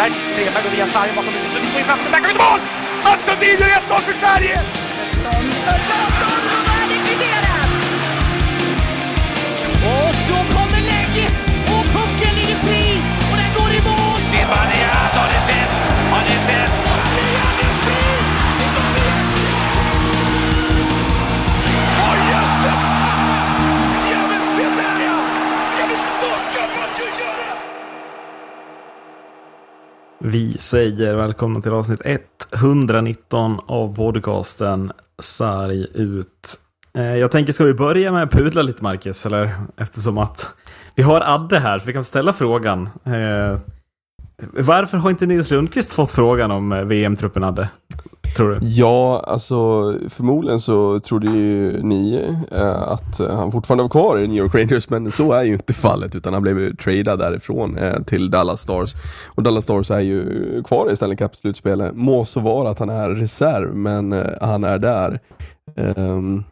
Strandberg. Stenberg går via sargen bakom. Sundin får in framför Där kommer mål! Mats Sundin gör 1-0 för Sverige! Vi säger välkomna till avsnitt 119 av podcasten Sarg ut. Eh, jag tänker, ska vi börja med att pudla lite Marcus? Eller? Eftersom att vi har Adde här, så vi kan ställa frågan. Eh, varför har inte Nils Lundqvist fått frågan om eh, VM-truppen Adde? Tror du? Ja, alltså förmodligen så trodde ju ni eh, att eh, han fortfarande var kvar i New York Rangers, men så är ju inte fallet, utan han blev ju tradad därifrån eh, till Dallas Stars. Och Dallas Stars är ju kvar i Stanley Cup-slutspelet. Må så vara att han är reserv, men eh, han är där. Ehm,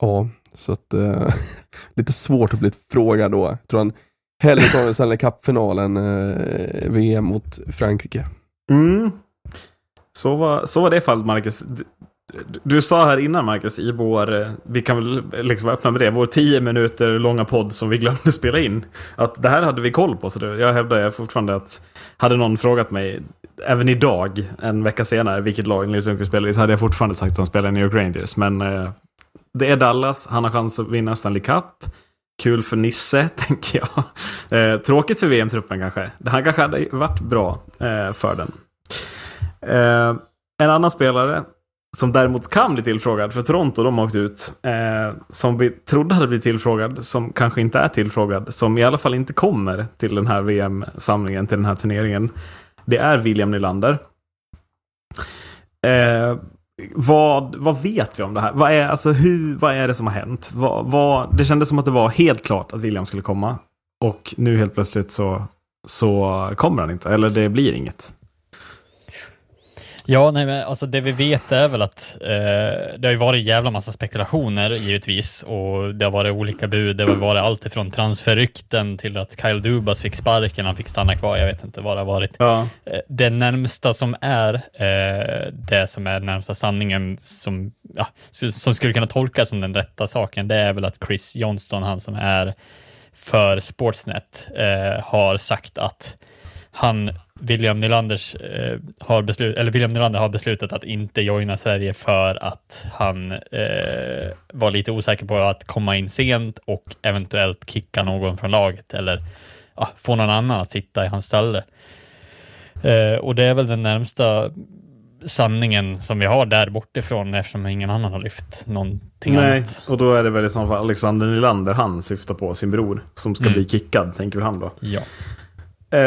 ja, så att eh, lite svårt att bli frågad då. Jag tror han hellre tar Stanley Cup-finalen eh, VM mot Frankrike. Mm. Så, var, så var det fallet Marcus. Du, du sa här innan Marcus i vår, eh, vi kan väl eh, liksom vara öppna med det, vår tio minuter långa podd som vi glömde spela in. Att det här hade vi koll på. Så det, jag hävdar fortfarande att hade någon frågat mig, även idag, en vecka senare, vilket lag Nils Lundqvist spelar i, så hade jag fortfarande sagt att han spelar i New York Rangers. Men eh, det är Dallas, han har chans att vinna Stanley Cup. Kul för Nisse, tänker jag. Eh, tråkigt för VM-truppen kanske. Han kanske hade varit bra eh, för den. Eh, en annan spelare som däremot kan bli tillfrågad, för Toronto de har åkt ut, eh, som vi trodde hade blivit tillfrågad, som kanske inte är tillfrågad, som i alla fall inte kommer till den här VM-samlingen, till den här turneringen. Det är William Nylander. Eh, vad, vad vet vi om det här? Vad är, alltså, hur, vad är det som har hänt? Vad, vad, det kändes som att det var helt klart att William skulle komma. Och nu helt plötsligt så, så kommer han inte, eller det blir inget. Ja, nej, men alltså det vi vet är väl att eh, det har ju varit jävla massa spekulationer givetvis och det har varit olika bud. Det har varit allt ifrån transferrykten till att Kyle Dubas fick sparken, han fick stanna kvar. Jag vet inte vad det har varit. Ja. Eh, det närmsta som är eh, det som är närmsta sanningen som, ja, som skulle kunna tolkas som den rätta saken, det är väl att Chris Johnston, han som är för Sportsnet, eh, har sagt att han William Nylanders eh, har beslut, eller William Nylander har beslutat att inte joina Sverige för att han eh, var lite osäker på att komma in sent och eventuellt kicka någon från laget eller ja, få någon annan att sitta i hans ställe. Eh, och det är väl den närmsta sanningen som vi har där bortifrån eftersom ingen annan har lyft någonting Nej, annat. och då är det väl i så fall Alexander Nylander han syftar på, sin bror, som ska Mm. bli kickad, tänker väl han då. Ja. Eh,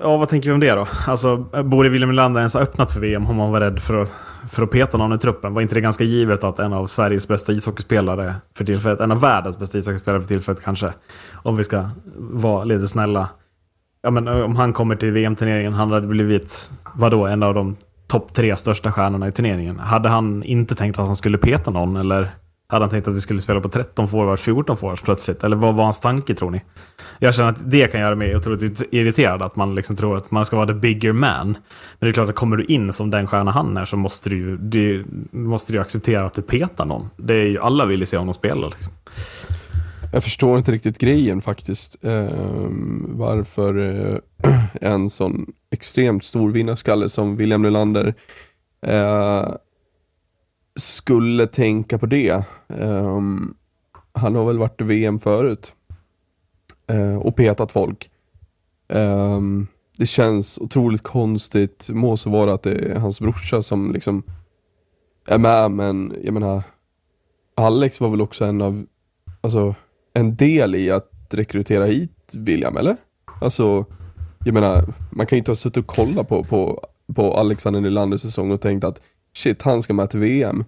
ja, vad tänker vi om det då? Alltså, borde William Nylander ens ha öppnat för VM om man var rädd för att, för att peta någon i truppen? Var inte det ganska givet att en av Sveriges bästa ishockeyspelare för tillfället, en av världens bästa ishockeyspelare för tillfället kanske, om vi ska vara lite snälla. Ja, men eh, om han kommer till VM-turneringen, han hade blivit, vadå, en av de topp tre största stjärnorna i turneringen. Hade han inte tänkt att han skulle peta någon, eller hade han tänkt att vi skulle spela på 13 forwards, 14 forwards plötsligt? Eller vad var hans tanke tror ni? Jag känner att det kan göra mig otroligt irriterad, att man liksom tror att man ska vara the bigger man. Men det är klart att kommer du in som den stjärna han är så måste du ju du, måste du acceptera att du petar någon. Det är ju, alla vill ju se honom spela. Liksom. Jag förstår inte riktigt grejen faktiskt. Ehm, varför eh, en sån extremt stor vinnarskalle som William Nylander eh, skulle tänka på det. Um, han har väl varit i VM förut uh, och petat folk. Um, det känns otroligt konstigt, må så vara att det är hans brorsa som liksom är med, men jag menar Alex var väl också en av, alltså en del i att rekrytera hit William, eller? Alltså, jag menar, man kan ju inte ha suttit och kollat på, på, på Alexander Nylanders säsong och tänkt att shit, han ska med till VM.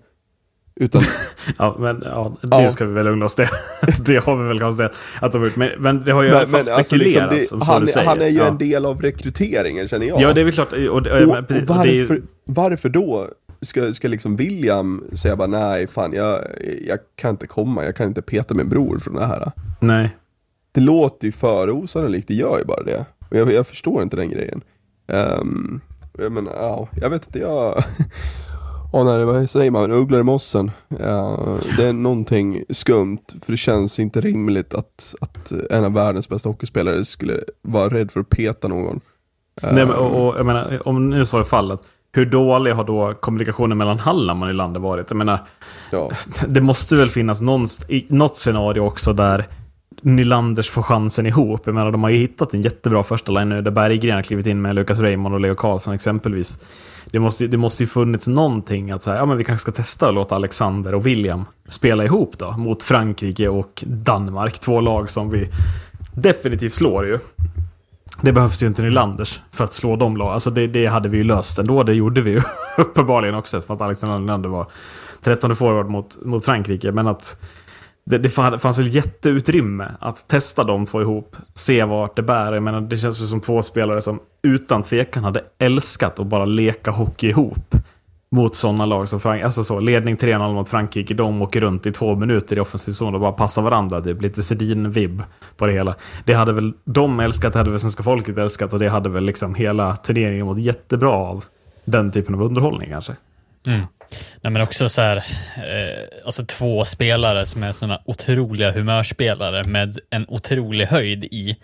Utan, Ja, men ja, nu Ja. ska vi väl lugna oss det. det har vi väl konstaterat att de har gjort. Men, men det har ju i alla fall alltså spekulerats, det- som så han, säger. han är ju ja. en del av rekryteringen känner jag. Ja, det är väl klart. Och, och, och, men precis, det är ju- varför, varför då ska, ska liksom William säga bara nej, fan jag, jag kan inte komma, jag kan inte peta min bror från det här. Nej. Det låter ju för osannolikt, det gör ju bara det. Och jag, jag förstår inte den grejen. Jag menar, ja, jag vet inte, jag... Ja, nej, vad säger man? Ugglor i mossen. Ja, det är någonting skumt, för det känns inte rimligt att, att en av världens bästa hockeyspelare skulle vara rädd för att peta någon. Nej, men, och, och, jag menar, om nu så är fallet, hur dålig har då kommunikationen mellan Hallam och Nylander varit? Jag menar, Ja, det måste väl finnas någon, något scenario också där Nylanders får chansen ihop. Jag menar, de har ju hittat en jättebra första line nu, där Berggren har klivit in med Lukas Raymond och Leo Karlsson exempelvis. Det måste, det måste ju funnits någonting att säga, ja men vi kanske ska testa att låta Alexander och William spela ihop då, mot Frankrike och Danmark. Två lag som vi definitivt slår ju. Det behövs ju inte Nylanders för att slå de lagen. Alltså det, det hade vi ju löst ändå. Det gjorde vi ju uppenbarligen också. För att Alexander Nylander var 13 forward mot, mot Frankrike. Men att det, det fanns väl jätteutrymme att testa de två ihop. Se vart det bär. Jag menar, det känns ju som två spelare som utan tvekan hade älskat att bara leka hockey ihop. Mot sådana lag som Frankrike. Alltså så, ledning 3-0 mot Frankrike. De åker runt i två minuter i offensiv zon och bara passar varandra. Typ lite Sedin-vibb på det hela. Det hade väl de älskat, det hade väl svenska folket älskat och det hade väl liksom hela turneringen mått jättebra av. Den typen av underhållning kanske. Mm. Nej, men också så här, eh, alltså två spelare som är sådana otroliga humörspelare med en otrolig höjd i,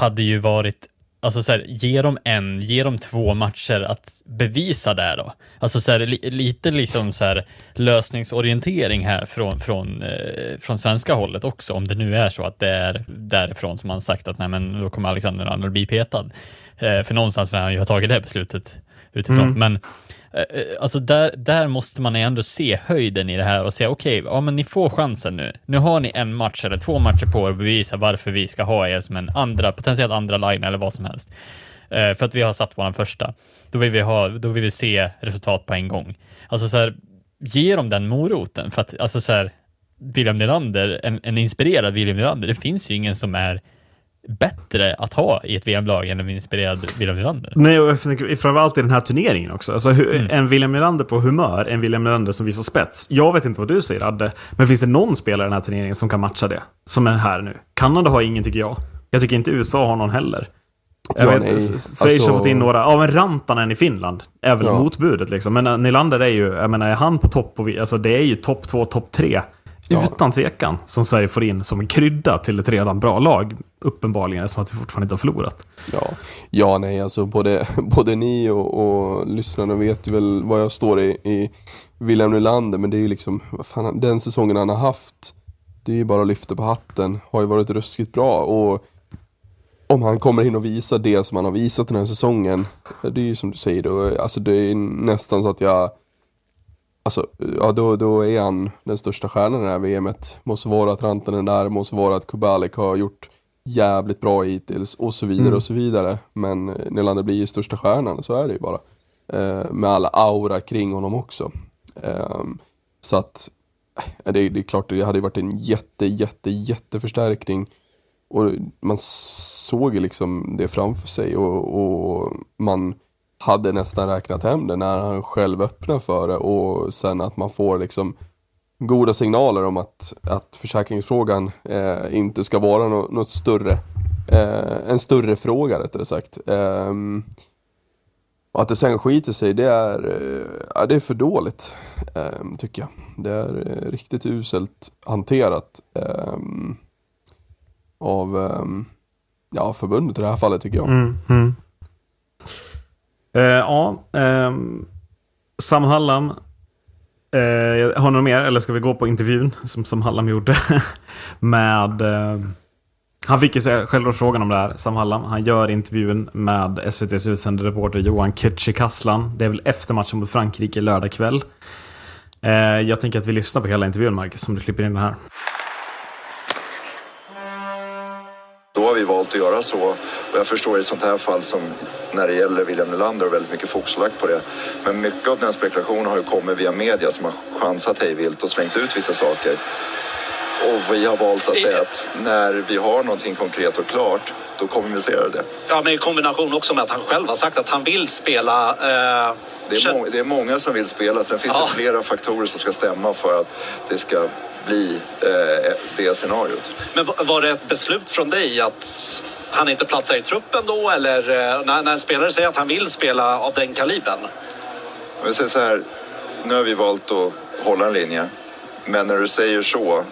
hade ju varit, alltså så här, ge dem en, ge dem två matcher att bevisa det då. Alltså så här, li, lite liksom så här lösningsorientering här från, från, eh, från svenska hållet också, om det nu är så att det är därifrån som man sagt att nej men då kommer Alexander Arnold bli petad. Eh, för någonstans när han ju har tagit det beslutet utifrån. Men Eh, eh, Eh, eh, alltså där, där måste man ändå se höjden i det här och säga okej, ja men ni får chansen nu. Nu har ni en match eller två matcher på er att bevisa varför vi ska ha er som en andra, potentiellt andra line eller vad som helst. Eh, för att vi har satt vår första. Då vill vi ha, då vill vi se resultat på en gång. Alltså så här, ge dem den moroten för att alltså så här, William Nylander, en, en inspirerad William Nylander, det finns ju ingen som är bättre att ha i ett VM-lag än en inspirerad William Nylander. Nej, och jag tänker framförallt i den här turneringen också. Alltså, hur, Mm. En William Nylander på humör, en William Nylander som visar spets. Jag vet inte vad du säger, Adde, men finns det någon spelare i den här turneringen som kan matcha det? Som är här nu. Kanada har ingen, tycker jag. Jag tycker inte USA har någon heller. Jag Ja, vet, Schweiz har Alltså- fått in några. Ja, men Rantanen i Finland är väl Ja. motbudet liksom. Men uh, Nylander är ju, jag menar, är han på topp? Och vi, alltså det är ju topp två, topp tre. Ja. Utan tvekan. Som Sverige får in som en krydda till ett redan bra lag. Uppenbarligen, eftersom att vi fortfarande inte har förlorat. Ja, ja nej alltså både, både ni och, och lyssnarna vet ju väl vad jag står i, i William Nylander, men det är ju liksom, vad fan, den säsongen han har haft, det är ju bara att lyfta på hatten, har ju varit ruskigt bra och om han kommer in och visar det som han har visat den här säsongen, det är ju som du säger då, alltså det är nästan så att jag Alltså, ja då, då är han den största stjärnan i det här VMet. Måste vara att Rantanen är där, måste vara att Kubalik har gjort jävligt bra hittills och så vidare och så vidare. Men eh, Nylander blir ju största stjärnan, så är det ju bara. Eh, med alla aura kring honom också. Ehm, så att, eh, det, det är klart det hade ju varit en jätte, jätte, jätteförstärkning. Och man såg ju liksom det framför sig och, och man hade nästan räknat hem det när han själv öppnade för det och sen att man får liksom goda signaler om att, att försäkringsfrågan eh, inte ska vara no något större, eh, en större fråga rättare sagt. Eh, och att det sen skiter sig, det är, eh, ja, det är för dåligt, ehm, tycker jag. Det är eh, riktigt uselt hanterat ehm, av ehm, ja, förbundet i det här fallet tycker jag. Mm, mm. Eh, ja, Sam Hallam. Eh, har ni något mer, eller ska vi gå på intervjun som, som Hallam gjorde? med... Eh, han fick ju sig själv frågan om det här, Sam Hallam. Han gör intervjun med SVTs utsände reporter Johan Kücükaslan. Det är väl efter matchen mot Frankrike lördag kväll. Eh, jag tänker att vi lyssnar på hela intervjun, Marcus, om du klipper in den här. Har vi valt att göra så. Och jag förstår i ett sånt här fall som när det gäller William Nylander och väldigt mycket fokus lagt på det. Men mycket av den spekulationen har ju kommit via media som har chansat hejvilt och slängt ut vissa saker. Och vi har valt att säga att när vi har någonting konkret och klart, då kommunicerar vi det. Ja, men i kombination också med att han själv har sagt att han vill spela. Eh, Det är, kön- må- det är många som vill spela. Sen finns Ja. det flera faktorer som ska stämma för att det ska bli eh, det scenariot. Men va- var det ett beslut från dig att han inte platsar i truppen då? Eller eh, när, när en spelare säger att han vill spela av den kalibern? Vi säger så här, nu har vi valt att hålla en linje. Men när du säger så,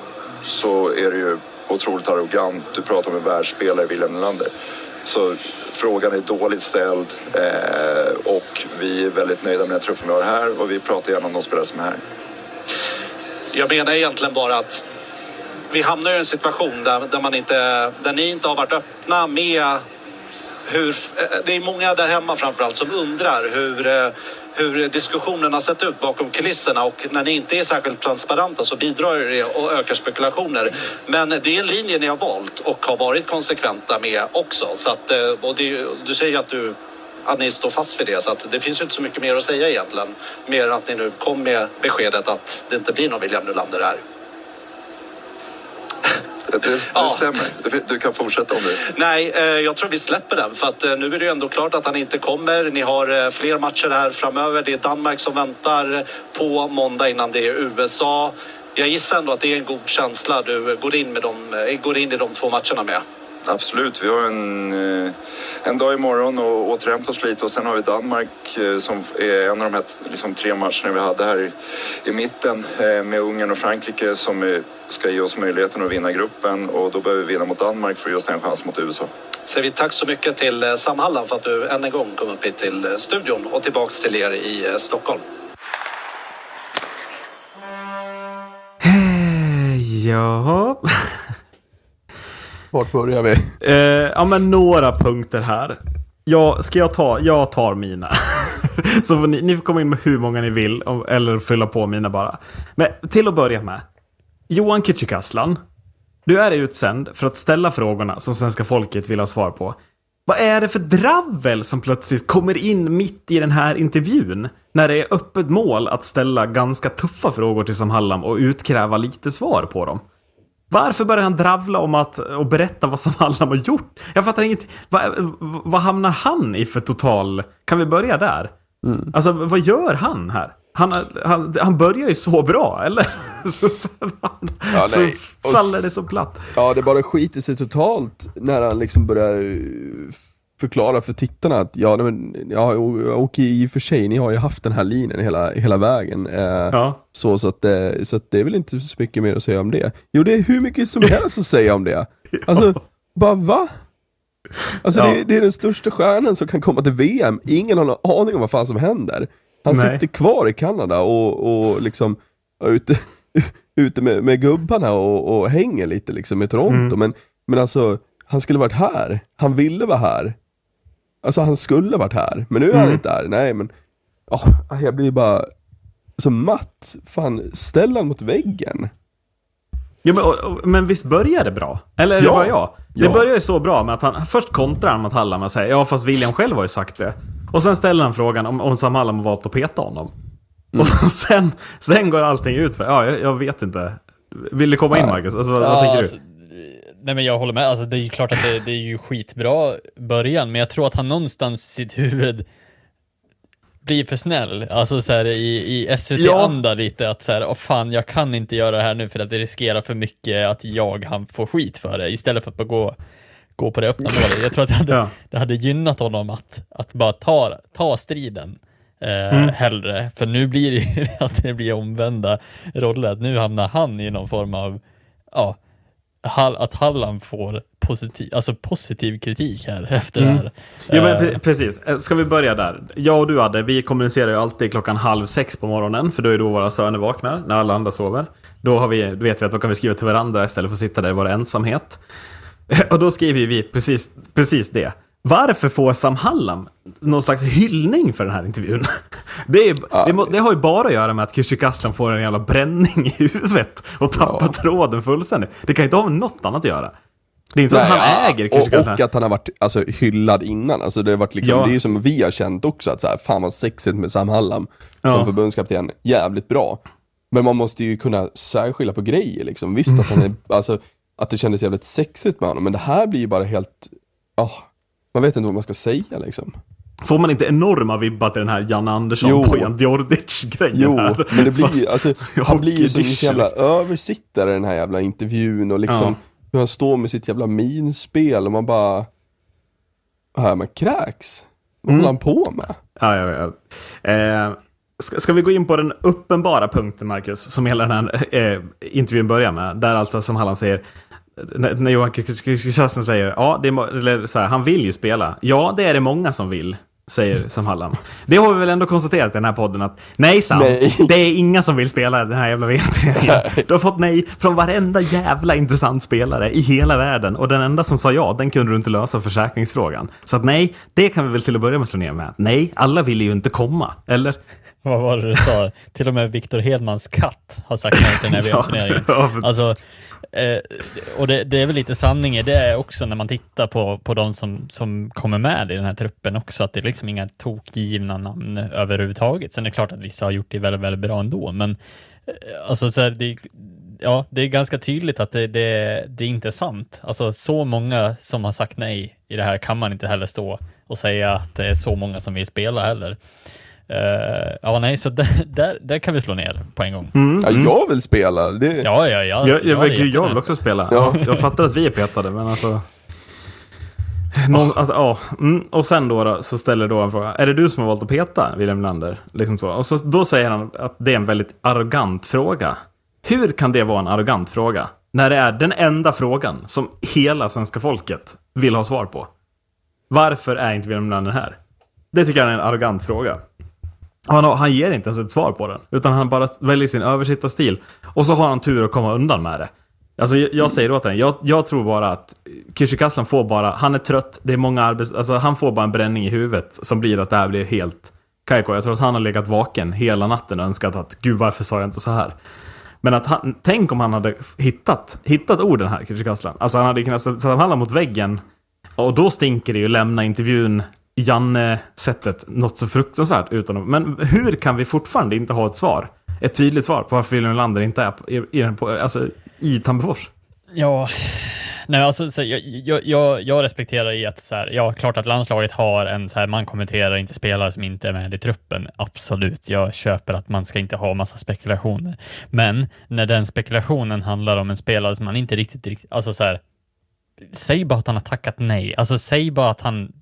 så är det ju otroligt arrogant. Du pratar om en världsspelare, William Nylander. Så frågan är dåligt ställd eh, och vi är väldigt nöjda med den truppen vi har här och vi pratar gärna om de spelare som är här. Jag menar egentligen bara att vi hamnar i en situation där, där, man inte, där ni inte har varit öppna med hur... Eh, det är många där hemma framförallt som undrar hur, eh, hur diskussionen har sett ut bakom kulisserna och när ni inte är särskilt transparenta så bidrar det och ökar spekulationer. Men det är en linje ni har valt och har varit konsekventa med också. Så att, eh, och det, du säger att du att ni står fast vid det. Så att det finns ju inte så mycket mer att säga egentligen. Mer än att ni nu kom med beskedet att det inte blir någon William Nylander här. Det, det, det Ja. stämmer. Du, kan fortsätta om du Nej, eh, jag tror vi släpper den. För att eh, nu är det ju ändå klart att han inte kommer. Ni har eh, fler matcher här framöver. Det är Danmark som väntar på måndag innan det är USA. Jag gissar ändå att det är en god känsla du går in, med dem, går in i de två matcherna med. Absolut, vi har en, eh, en dag imorgon och återhämta oss lite och sen har vi Danmark eh, som är en av de här liksom, tre matcherna vi hade här i, i mitten eh, med Ungern och Frankrike som ska ge oss möjligheten att vinna gruppen och då behöver vi vinna mot Danmark för just en chans mot USA. Så vi tack så mycket till Sam Hallam för att du än en gång kom upp hit till studion och tillbaks till er i Stockholm. Ja. Vart börjar vi? Eh, ja, men några punkter här. Jag, ska jag ta? Jag tar mina. Så får ni, ni får komma in med hur många ni vill, eller fylla på mina bara. Men till att börja med. Johan Kücükaslan. Du är utsänd för att ställa frågorna som svenska folket vill ha svar på. Vad är det för dravel som plötsligt kommer in mitt i den här intervjun? När det är öppet mål att ställa ganska tuffa frågor till Sam Hallam och utkräva lite svar på dem. Varför börjar han dravla om att och berätta vad Sam Hallam har gjort? Jag fattar inget. Vad, vad hamnar han i för total... Kan vi börja där? Alltså, vad gör han här? Han, han, han börjar ju så bra, eller? så, han, Ja, så faller det så platt. Ja, det bara skiter sig totalt när han liksom börjar förklara för tittarna att ja, men, ja och, i och för sig, ni har ju haft den här linjen hela, hela vägen. Eh, Ja. Så, så, att, eh, så att det är väl inte så mycket mer att säga om det. Jo, det är hur mycket som helst att säga om det. Alltså, bara va? Alltså Ja. det, det är den största stjärnan som kan komma till VM. Ingen har någon aning om vad fan som händer. Han Nej. sitter kvar i Kanada och, och liksom är ute, ute med, med gubbarna och, och hänger lite liksom i Toronto. Mm. Men, men alltså, han skulle varit här. Han ville vara här. Alltså han skulle varit här. Men nu är han Mm. inte här. Nej men, ja, jag blir bara så matt. Fan, ställ han mot väggen. Ja, men, och, men visst börjar det bra? Eller är det Ja. bara jag? Det Ja. börjar ju så bra med att han först kontrar han mot Hallam och säger ja fast William själv har ju sagt det. Och sen ställer han frågan om, om Sam Hallam har valt att peta honom. Mm. Och sen, sen går allting ut för, ja jag, jag vet inte. Vill du komma in Marcus? Alltså, vad, vad tänker alltså, du? Nej men jag håller med, alltså, det är ju klart att det, det är ju skitbra början, men jag tror att han någonstans i sitt huvud blir för snäll, alltså så här i, i SVT-anda lite att så här, åh fan jag kan inte göra det här nu för att det riskerar för mycket att jag han får skit för det, istället för att bara gå, gå på det öppna målet. Jag tror att det hade, Ja. det hade gynnat honom att, att bara ta, ta striden eh, Mm. hellre, för nu blir det ju att det blir omvända roller, nu hamnar han i någon form av, ja, att Halland får positiv, alltså positiv kritik här efter Mm. det här. Jo men Eh, pre- precis, Eh, ska vi börja där? Jag och du hade, vi kommunicerar ju alltid klockan halv sex på morgonen, för då är då våra söner vaknar, när alla andra sover. Då har vi, då vet vi att då kan vi skriva till varandra istället för att sitta där i vår ensamhet. Och då skriver vi precis, precis det. Varför får Sam Hallam någon slags hyllning för den här intervjun? Det, är, det, må, det har ju bara att göra med att Kücükaslan får en jävla bränning i huvudet och tappar Ja. tråden fullständigt. Det kan inte ha med något annat att göra. Det är inte så att han äger och, Kücükaslan. och att han har varit alltså, hyllad innan. Alltså, det, har varit liksom, Ja. det är ju som vi har känt också, att så här, fan vad sexigt med Sam Hallam Ja. som förbundskapten. Jävligt bra. Men man måste ju kunna särskilja på grejer liksom. Visst att han är, alltså, att det kändes jävligt sexigt med honom, men det här blir ju bara helt, ah, man vet inte vad man ska säga liksom. Får man inte enorma vibbar till den här Janne Andersson Jo. på Jan Djordjic-grejen Jo, här? men det blir Fast- alltså, han blir ju som en jävla liksom. översittare i den här jävla intervjun och liksom Ja. hur han står med sitt jävla minspel och man bara, här med kräks. Vad Mm. håller han på med? Ja, ja, ja. Eh, ska, ska vi gå in på den uppenbara punkten, Marcus, som hela den här eh, intervjun börjar med? Där alltså, som Halland säger, när, när Johan Kristiansen säger, ja, det är, eller så här, han vill ju spela. Ja, det är det många som vill, säger Sam Hallam. Det har vi väl ändå konstaterat i den här podden att, nej Sam, Nej. det är inga som vill spela den här jävla VM-turneringen. Du har fått nej från varenda jävla intressant spelare i hela världen. Och den enda som sa ja, den kunde du inte lösa försäkringsfrågan. Så att nej, det kan vi väl till att börja med slå ner med. Nej, alla vill ju inte komma, eller? Vad var det du sa? Till och med Viktor Hedmans katt har sagt nej till den här VM-turneringen. Alltså, eh, och det, det är väl lite sanning i det också när man tittar på, på de som, som kommer med i den här truppen också, att det är liksom inga tokgivna namn överhuvudtaget. Sen är det klart att vissa har gjort det väldigt, väldigt bra ändå, men eh, alltså så här, det, ja, det är ganska tydligt att det, det, det är inte sant. Alltså så många som har sagt nej i det här kan man inte heller stå och säga att det är så många som vill spela heller. Eh, ja, nej, så där, där, där kan vi slå ner på en gång. Ja, jag vill spela. Det... Ja, ja, ja. Mm. Jag, jag, jag, jag vill också spela. Ja. Jag fattar att vi är petade, men alltså... Någon, alltså, ja. Mm. Och sen då, då så ställer då en fråga. Är det du som har valt att peta William Lander? Liksom så. Och så, då säger han att det är en väldigt arrogant fråga. Hur kan det vara en arrogant fråga? När det är den enda frågan som hela svenska folket vill ha svar på. Varför är inte William Lander här? Det tycker jag är en arrogant fråga. Han, han ger inte ens ett svar på den. Utan han bara väljer sin översittarstil. Och så har han tur att komma undan med det. Alltså jag, jag säger åt henne, jag, jag tror bara att Kishikaslan får bara, han är trött, det är många arbets... Alltså han får bara en bränning i huvudet som blir att det här blir helt kajko. Jag tror att han har legat vaken hela natten och önskat att gud varför sa jag inte så här? Men att han, tänk om han hade hittat, hittat orden här, Kishikaslan. Alltså han hade kunnat sätta honom mot väggen. Och då stinker det ju lämna intervjun Janne-sättet något så fruktansvärt utan att, Men hur kan vi fortfarande inte ha ett svar? Ett tydligt svar på varför William Lander inte är på, i, på, alltså, i Tammerfors? Ja, nej alltså så, jag, jag, jag, jag respekterar i att så här, ja, klart att landslaget har en så här, man kommenterar inte spelare som inte är med i truppen. Absolut, jag köper att man ska inte ha massa spekulationer. Men när den spekulationen handlar om en spelare som man inte riktigt, riktigt alltså så här, säg bara att han har tackat nej. Alltså säg bara att han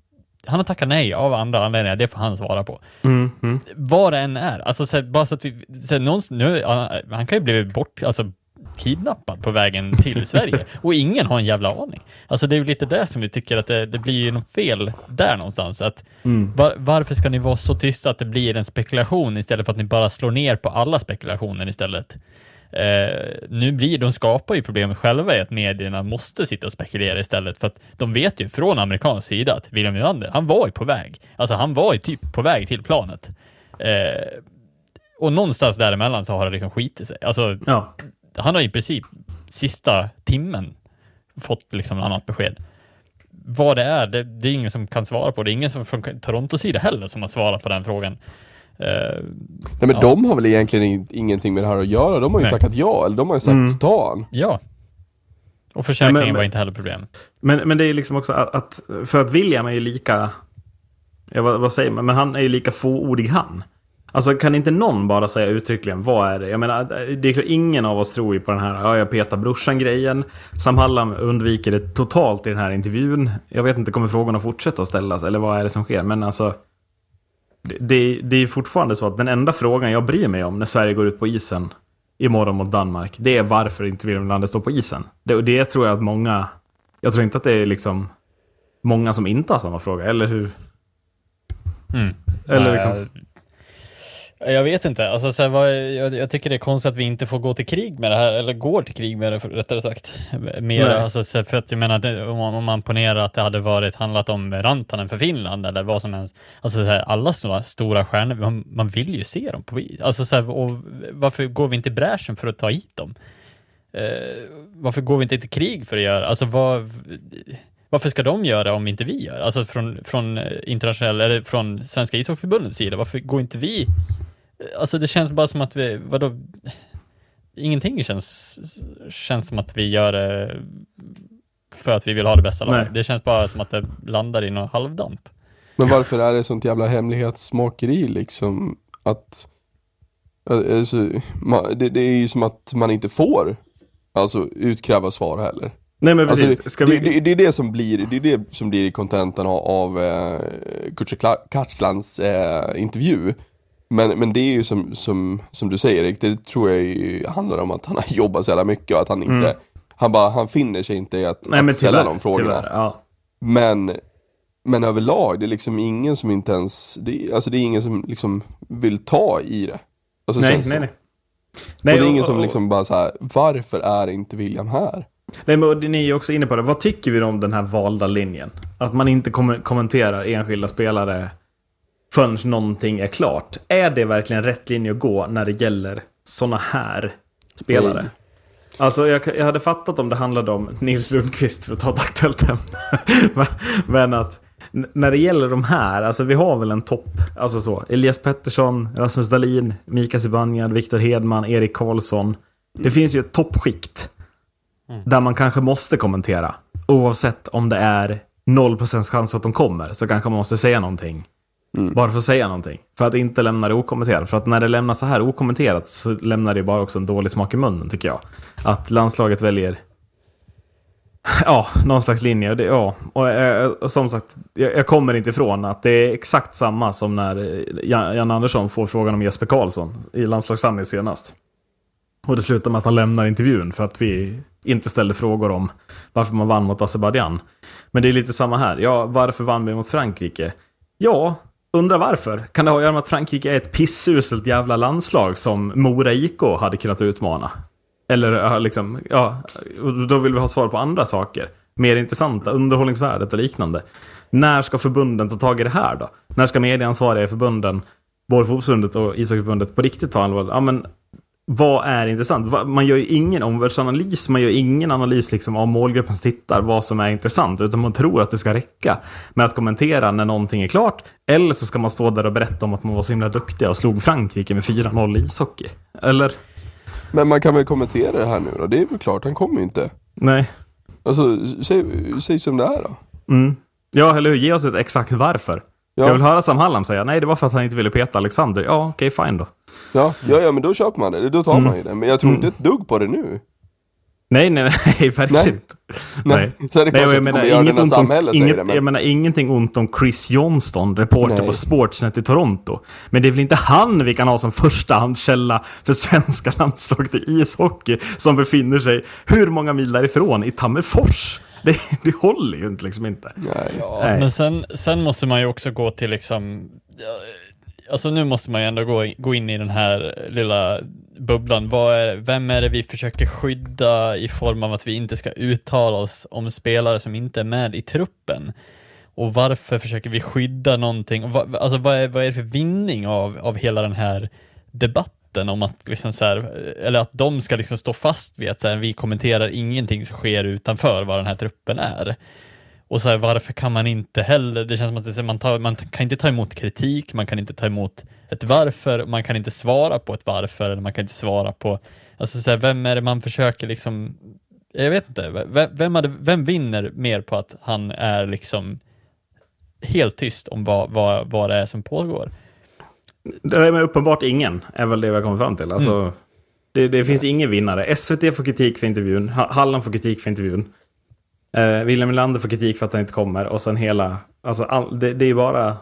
han har tackat nej av andra anledningar, det får han svara på. Mm, mm. Vad det än är, alltså så bara så att vi, så någonstans, nu, han, han kan ju bli bort, alltså kidnappad på vägen till Sverige och ingen har en jävla aning. Alltså det är ju lite det som vi tycker att det, det blir ju något fel där någonstans. Att var, varför ska ni vara så tysta att det blir en spekulation istället för att ni bara slår ner på alla spekulationer istället? Eh, nu blir, de skapar ju problemet själva i att medierna måste sitta och spekulera istället för att de vet ju från amerikansk sida att William Nylander, han var ju på väg. Alltså han var ju typ på väg till planet. Eh, och någonstans däremellan så har det liksom skitit sig. Alltså Ja. han har i princip sista timmen fått liksom annat besked. Vad det är, det, det är ingen som kan svara på. Det är ingen som från Torontos sida heller som har svarat på den frågan. Eh, Nej men Ja. de har väl egentligen in- ingenting med det här att göra. De har ju Nej. tackat ja, eller de har ju sagt Mm. ta han. ja. Och försäkringen Ja, men- var inte heller problem. Men, men det är liksom också att, att för att William är ju lika, ja, vad, vad säger man, men han är ju lika fåordig han. Alltså kan inte någon bara säga uttryckligen, vad är det? Jag menar, det är klart, ingen av oss tror ju på den här, ja jag petar brorsan-grejen. Sam Hallam undviker det totalt i den här intervjun. Jag vet inte, kommer frågorna fortsätta ställas? Eller vad är det som sker? Men alltså, det, det, är fortfarande så att den enda frågan jag bryr mig om när Sverige går ut på isen imorgon mot Danmark, det är varför inte William Lander står på isen. Det, det tror jag att många, jag tror inte att det är liksom många som inte har samma fråga, eller hur? Mm. Eller liksom, Jag, vet inte. Alltså, så här, vad, jag, jag tycker det är konstigt att vi inte får gå till krig med det här, eller går till krig med det för, rättare sagt. Mer, alltså, så för att jag menar, det, om, man- om man ponerar att det hade varit handlat om Rantanen för Finland eller vad som helst. Alltså så här, alla sådana stora stjärnor, man, man vill ju se dem på Alltså så här, och varför går vi inte i bräschen för att ta hit dem? Eh, varför går vi inte till krig för att göra, alltså vad, varför ska de göra om inte vi gör? Alltså från, från eh, internationell, eller från Svenska ishockeyförbundets sida, varför går inte vi? Alltså det känns bara som att vi, vadå? Ingenting känns, känns som att vi gör det för att vi vill ha det bästa Nej. laget. Det känns bara som att det landar i något halvdant. Men varför är det sånt jävla hemlighetsmakeri liksom? Att, alltså, man, det, det är ju som att man inte får, alltså utkräva svar heller. Nej men Alltså, precis. det, Ska det, vi... det, det är det som blir, det är det som blir i kontentan av, av eh, Kutjerkatslans eh, intervju. Men, men det är ju som, som, som du säger Erik, det tror jag ju handlar om att han har jobbat så jävla mycket och att han inte, han bara, han finner sig inte i att, Mm. Nej att men ställa tyvärr. de frågorna. tyvärr ja. Men, men överlag, det är liksom ingen som inte ens, det, alltså det är ingen som liksom vill ta i det. Alltså, Nej, nej, som. nej. och det är och- ingen som och- liksom bara så här, varför är inte William här? Nej, men och ni är också inne på det. Vad tycker vi om den här valda linjen? Att man inte kommenterar enskilda spelare förrän någonting är klart. Är det verkligen rätt linje att gå när det gäller såna här spelare? Nej. Alltså jag, jag hade fattat om det handlade om Nils Lundqvist för att ta ett aktuellt ämne. Men- att när det gäller de här, alltså vi har väl en topp, alltså så. Elias Pettersson, Rasmus Dahlin, Mika Zibanejad, Viktor Hedman, Erik Karlsson. Det finns ju ett toppskikt. Där man kanske måste kommentera. Oavsett om det är 0% chans att de kommer så kanske man måste säga någonting. Mm. Bara för att säga någonting. För att inte lämna det okommenterat. För att när det lämnas så här okommenterat så lämnar det bara också en dålig smak i munnen tycker jag. Att landslaget väljer Ja, någon slags linje. Och Det, ja. och, eh, och som sagt, jag, jag kommer inte ifrån att det är exakt samma som när eh, Jan, Jan Andersson får frågan om Jesper Karlsson i landslagssamling senast. Och det slutar med att han lämnar intervjun för att vi inte ställde frågor om varför man vann mot Azerbajdzjan. Men det är lite samma här. Ja, varför vann vi mot Frankrike? Ja, undrar varför. Kan det ha att göra med att Frankrike är ett pissuselt jävla landslag som Mora IK hade kunnat utmana? Eller ja, liksom, ja, då vill vi ha svar på andra saker. Mer intressanta, underhållningsvärdet och liknande. När ska förbunden ta tag i det här då? När ska medieansvariga i förbunden, både fotbollsförbundet och ishockeyförbundet, på riktigt ta allvar? Ja, men vad är intressant? Man gör ju ingen omvärldsanalys, man gör ingen analys liksom av målgruppen som tittar, vad som är intressant, utan man tror att det ska räcka med att kommentera när någonting är klart, eller så ska man stå där och berätta om att man var så himla duktiga och slog Frankrike med 4-0 i ishockey. Eller? Men man kan väl kommentera det här nu då? Det är väl klart, han kommer ju inte. Nej. Alltså, säg, säg som det är då. Mm. Ja, eller hur? Ge oss ett exakt varför. Ja. Jag vill höra Sam Hallam säga, nej det var för att han inte ville peta Alexander. Ja, okej, fine då. Ja, ja, ja, men då köper man det. Då tar Mm. man ju det. Men jag tror inte ett dugg på det nu. Nej, nej, nej, verkligen Nej. inte. Nej. Så är det och jag inte menar, inget ont om, inget, det, men- jag menar ingenting ont om Chris Johnston, reporter Nej. på Sportsnet i Toronto. Men det är väl inte han vi kan ha som förstahandskälla för svenska landslaget i ishockey som befinner sig hur många mil därifrån i Tammerfors? Det, det håller ju inte liksom inte. Nej. Ja, Nej. men sen, sen måste man ju också gå till liksom, alltså nu måste man ju ändå gå, gå in i den här lilla bubblan. Vad är, vem är det vi försöker skydda i form av att vi inte ska uttala oss om spelare som inte är med i truppen? Och varför försöker vi skydda någonting? Alltså vad är, vad är det för vinning av, av hela den här debatten om att liksom så här, eller att de ska liksom stå fast vid att så här, vi kommenterar ingenting som sker utanför vad den här truppen är. Och så här, varför kan man inte heller, det känns som att det, man, tar, man kan inte ta emot kritik, man kan inte ta emot ett varför, man kan inte svara på ett varför, eller man kan inte svara på, alltså så här, vem är det man försöker liksom, jag vet inte, vem, vem, hade, vem vinner mer på att han är liksom helt tyst om vad, vad, vad det är som pågår? Det är uppenbart ingen, är väl det vi har kommit fram till. Alltså, Mm. det, det finns ingen vinnare. SVT får kritik för intervjun, Ha- Halland får kritik för intervjun. Eh, William Nylander får kritik för att han inte kommer. Och sen hela, alltså all, det, det är bara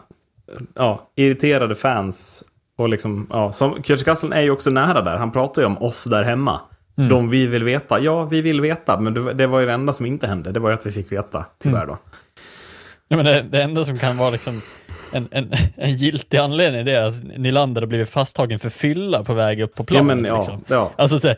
ja, irriterade fans. Och liksom, ja, som Kürtikassel är ju också nära där. Han pratar ju om oss där hemma. De vi vill veta. Ja, vi vill veta. Men det, det var ju det enda som inte hände. Det var ju att vi fick veta, tyvärr då. Ja, men det, det enda som kan vara liksom en, en, en giltig anledning är att Nylander har blivit fasttagen för fylla på väg upp på Ja, planet. men ja. liksom. ja. Alltså, så, ja,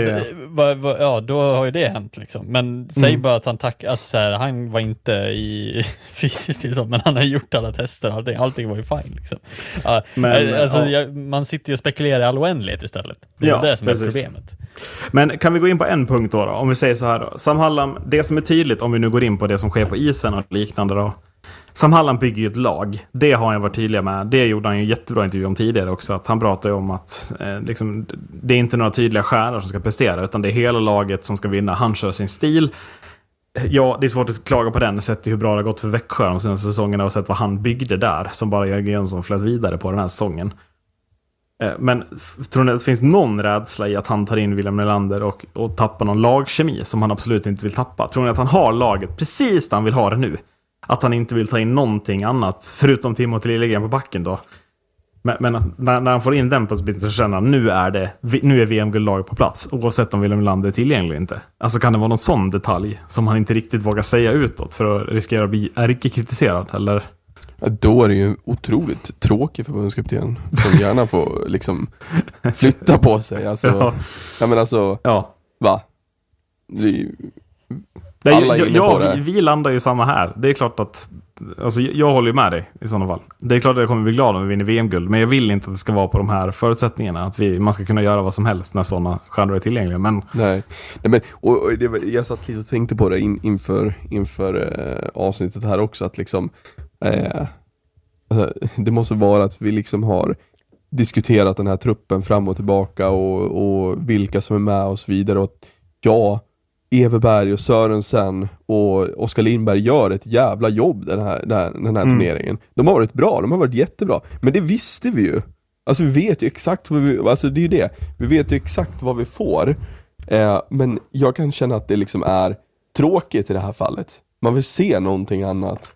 Det- va, va, ja, då har ju det hänt liksom. Men säg Mm. bara att han tack, alltså, så här, han var inte i fysiskt tillstånd, men han har gjort alla tester, allting, allting var ju fine liksom. Ja, Men, alltså, ja. jag, man sitter ju och spekulerar i all oändlighet istället. Det är Ja, det som precis. är problemet. Men kan vi gå in på en punkt då, då? Om vi säger så här då. Sam Hallam, det som är tydligt om vi nu går in på det som sker på isen och liknande då. Sam Hallam bygger ju ett lag. Det har han varit tydlig med. Det gjorde han ju en jättebra intervju om tidigare också. Att han pratar ju om att eh, liksom, det är inte några tydliga stjärnor som ska prestera. Utan det är hela laget som ska vinna. Han kör sin stil. Ja, det är svårt att klaga på den. Sett hur bra det har gått för Växjö de senaste säsongerna och sett vad han byggde där. Som bara Jörgen Jönsson flöt vidare på den här säsongen. Eh, Men tror ni att det finns någon rädsla i att han tar in William Nylander och, och tappar någon lagkemi som han absolut inte vill tappa? Tror ni att han har laget precis där han vill ha det nu? Att han inte vill ta in någonting annat, förutom Timothy Liljegren på backen då? Men, men när, när han får in den pusselbiten så känner han nu är det nu är VM-guldlaget på plats. Oavsett om William Nylander är tillgänglig eller inte. Alltså kan det vara någon sån detalj som han inte riktigt vågar säga utåt för att riskera att bli ärkekritiserad? Eller? Ja, då är det ju otroligt tråkig förbundskapten som gärna får liksom flytta på sig. Alltså, Ja. men alltså, Ja. va? Det är ju- Alla är jag, inne på det. vi, vi landar ju samma här. Det är klart att... Alltså, jag, håller ju med dig i sådana fall. Det är klart att jag kommer bli glad om vi vinner VM-guld. Men jag vill inte att det ska vara på de här förutsättningarna. Att vi, man ska kunna göra vad som helst när sådana stjärnor är tillgängliga. Men Nej, Nej men, och, och det, jag satt lite och tänkte på det in, inför, inför eh, avsnittet här också, att liksom eh, alltså, Det måste vara att vi liksom har diskuterat den här truppen fram och tillbaka och, och vilka som är med och så vidare. Och ja, Everberg och Sörensen och Oskar Lindberg gör ett jävla jobb den här, den här, den här turneringen. De har varit bra, de har varit jättebra. Men det visste vi ju. Alltså vi vet ju exakt vad vi, alltså det är ju det. Vi vet ju exakt vad vi får. Eh, men jag kan känna att det liksom är tråkigt i det här fallet. Man vill se någonting annat.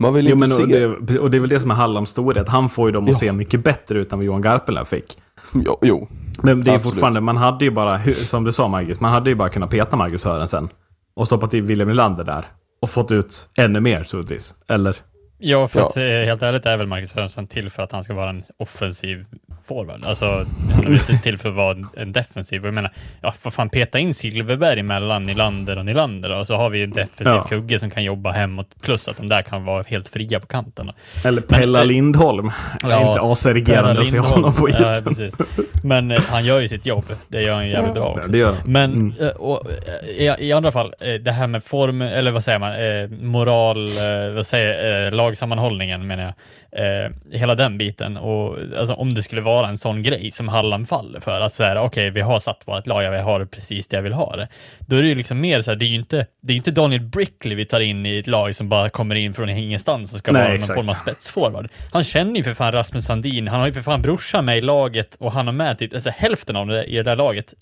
Man vill Jo, inte men, se... och, det, och det är väl det som är Hallams storhet. Han får ju dem att Ja. se mycket bättre ut än vad Johan Garpenlöv fick. Jo, jo. Men det är Absolut. fortfarande, man hade ju bara, som du sa Marcus, man hade ju bara kunnat peta Marcus Sörensen. Och stoppat in William Nylander där. Och fått ut ännu mer troligtvis. Eller? Ja, för Ja. att eh, helt ärligt är väl Marcus Sörensen till för att han ska vara en offensiv forward. Alltså, han är inte till för att vara en- en defensiv. Jag menar, ja, vad fan, peta in Silverberg mellan Nylander och Nylander och så har vi en defensiv Ja. kugge som kan jobba hemåt, plus att de där kan vara helt fria på kanten. Eller Pella eh, Lindholm. Är inte aserigerande att se honom på Ja, isen. precis. Men eh, han gör ju sitt jobb. Det gör han ju jävligt bra också. det gör. Men eh, och, eh, i, i andra fall, det här med form, eller vad säger man, eh, moral, eh, vad säger lagsammanhållningen menar jag. Hela den biten. Och alltså, om det skulle vara en sån grej som Halland faller för, att säga okej, vi har satt vårt lag, jag har precis det jag vill ha det. Då är det ju liksom mer så här, det är ju inte, det är inte Daniel Brickley vi tar in i ett lag som bara kommer in från ingenstans och ska Nej, vara någon exakt. form av spetsforward. Han känner ju för fan Rasmus Sandin, han har ju för fan brorsan med i laget och han har med typ, alltså hälften av det i det där laget,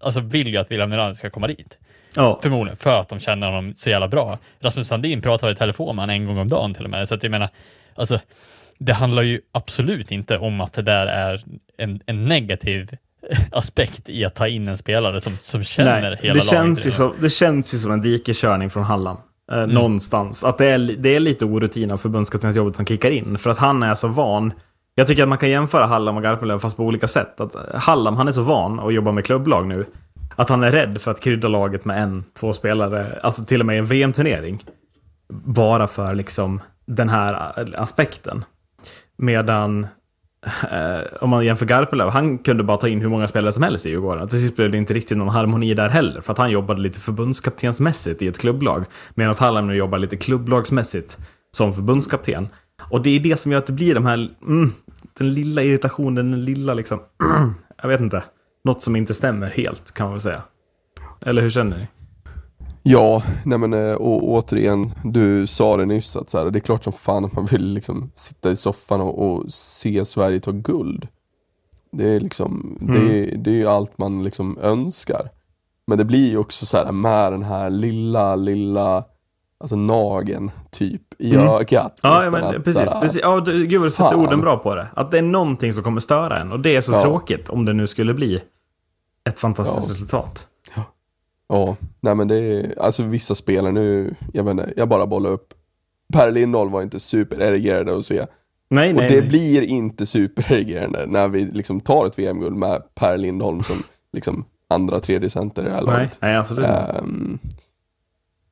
alltså vill ju att William Nylander ska komma dit. Ja. Förmodligen, för att de känner honom så jävla bra. Rasmus Sandin pratar i telefon med honom en gång om dagen till och med, så att jag menar, alltså, det handlar ju absolut inte om att det där är en, en negativ aspekt i att ta in en spelare som, som känner Nej, hela det laget. känns, ju som, det känns ju som en dikeskörning från Hallam. Eh, Mm. Någonstans. Att det är, det är lite orutin av förbundskaptensjobbet som kickar in. För att han är så van. Jag tycker att man kan jämföra Hallam och Garpenlöv fast på olika sätt. Att Hallam, han är så van att jobba med klubblag nu. Att han är rädd för att krydda laget med en, två spelare. Alltså till och med i en VM-turnering. Bara för liksom den här eh, aspekten. Medan eh, om man jämför Garpenlöv, han kunde bara ta in hur många spelare som helst i Djurgården. Till sist blev det inte riktigt någon harmoni där heller, för att han jobbade lite förbundskaptensmässigt i ett klubblag. Medan Hallam nu jobbar lite klubblagsmässigt som förbundskapten. Och det är det som gör att det blir de här, mm, den lilla irritationen, den lilla liksom, jag vet inte, något som inte stämmer helt kan man väl säga. Eller hur känner ni? Ja, nej men eh, och återigen, du sa det nyss att så här, det är klart som fan att man vill liksom sitta i soffan och, och se Sverige ta guld. Det är liksom, det, det är ju allt man liksom önskar. Men det blir ju också så här med den här lilla, lilla, alltså nagen typ i Mm. ögat. Ja, ja men att precis. här, precis. Ja, du, gud du sätter orden bra på det. Att det är någonting som kommer störa en. Och det är så Ja. tråkigt om det nu skulle bli ett fantastiskt Ja. resultat. Ja, nej men det är, alltså vissa spelare nu, jag vet inte, jag bara bollar upp. Per Lindholm var inte supererigerande att se. Nej, Och nej, det nej. blir inte supererigerande när vi liksom tar ett VM-guld med Per Lindholm som liksom andra, tredje center i det här nej, laget. nej, absolut inte. Ehm,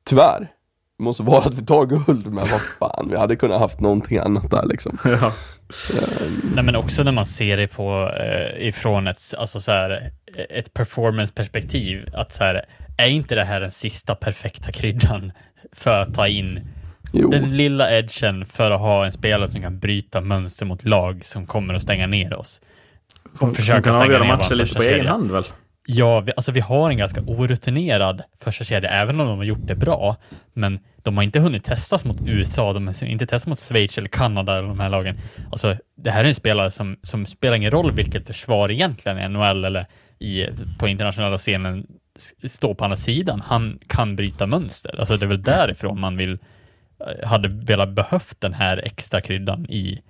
tyvärr. Det måste vara att vi tar guld, men vad fan, vi hade kunnat haft någonting annat där liksom. Ja. Nej, men också när man ser det på eh, ifrån ett, alltså så här, ett performance-perspektiv, att så här, är inte det här den sista perfekta kryddan för att ta in Jo, den lilla edgen för att ha en spelare som kan bryta mönster mot lag som kommer att stänga ner oss? Som, försöka som kan stänga avgöra matcher lite på egen kedja. hand väl? Ja, vi, alltså vi har en ganska orutinerad första kedja, även om de har gjort det bra. Men de har inte hunnit testas mot USA, de har inte testat mot Schweiz eller Kanada eller de här lagen. Alltså, det här är en spelare som, som spelar ingen roll vilket försvar egentligen i NHL eller i, på internationella scenen s- står på andra sidan. Han kan bryta mönster. Alltså det är väl därifrån man vill, eh, hade velat behövt den här extra kryddan i,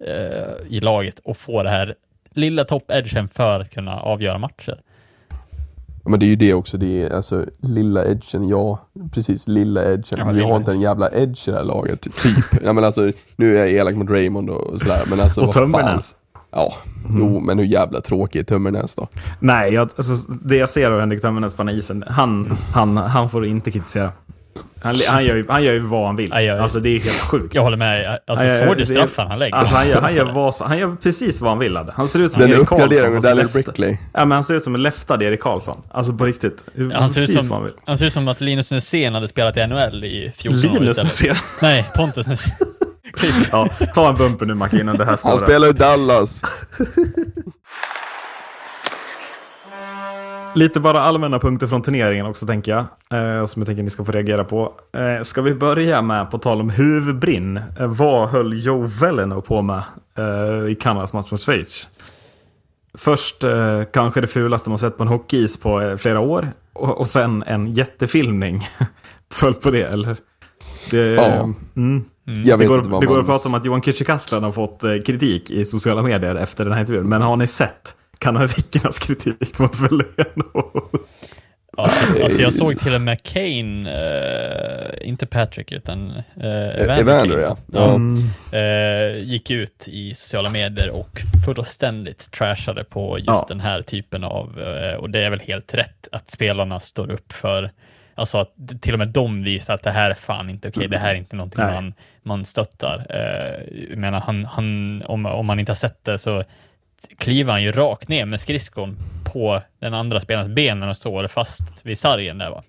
eh, i laget och få det här lilla top-edgen för att kunna avgöra matcher. Men det är ju det också, det är alltså lilla edgen, ja precis lilla edgen. Ja, vi lilla har inte en jävla edge i det här laget, typ. ja, men alltså, nu är jag elak mot Raymond och sådär, men alltså Och vad fan. Ja, jo men hur jävla tråkig är Tömmernes då? Nej, jag, alltså, det jag ser av Henrik Tömmernes på den här isen, han, han, han får du inte kritisera. Han, han, gör ju, han gör ju vad han vill. Ja, jag- Alltså det är helt sjukt. Jag håller med. Alltså, Ja, ja, såg du ja, straffen han lägger? Alltså, han, gör, han, gör vad, han gör precis vad han vill. Hade. Han ser ut som Den Erik Karlsson. uppgraderingen leftad. Brickley. Ja, men han ser ut som en leftad Erik Karlsson. Alltså på riktigt. han, ser han som, vill. han ser ut som att Linus Näsén hade spelat i NHL i 14 år Linus istället. Näsén. Nej, Pontus Näsén. Ja, ta en bumper nu Macke innan det här Han spårar. spelar i Dallas. Lite bara allmänna punkter från turneringen också tänker jag. Eh, som jag tänker ni ska få reagera på. Eh, ska vi börja med, på tal om huvudbrinn. Eh, vad höll Joe Veleno på med eh, i Kanadas match mot Schweiz? Först eh, kanske det fulaste man sett på en hockeyis på eh, flera år. Och, och sen en jättefilmning. Föll på det, eller? Det, Ja. Mm. Jag Det vet går, inte vad det går man... att prata om att Johan Kücükaslan har fått eh, kritik i sociala medier efter den här intervjun. Men har ni sett kanadikernas kritik mot Veleno? Ja, alltså jag såg till och med Kane, eh, inte Patrick utan uh, Evander, Evander, Kane. ja. ja. Ja. eh, gick ut i sociala medier och fullständigt trashade på just Ja. den här typen av, eh, och det är väl helt rätt att spelarna står upp för, alltså att till och med de visar att det här är fan inte okej, det här är inte någonting Nej. man, man stöttar. Eh, jag menar, han, han, om, om man inte har sett det så kliver han ju rakt ner med skridskon på den andra spelarens ben och står fast vid sargen där va.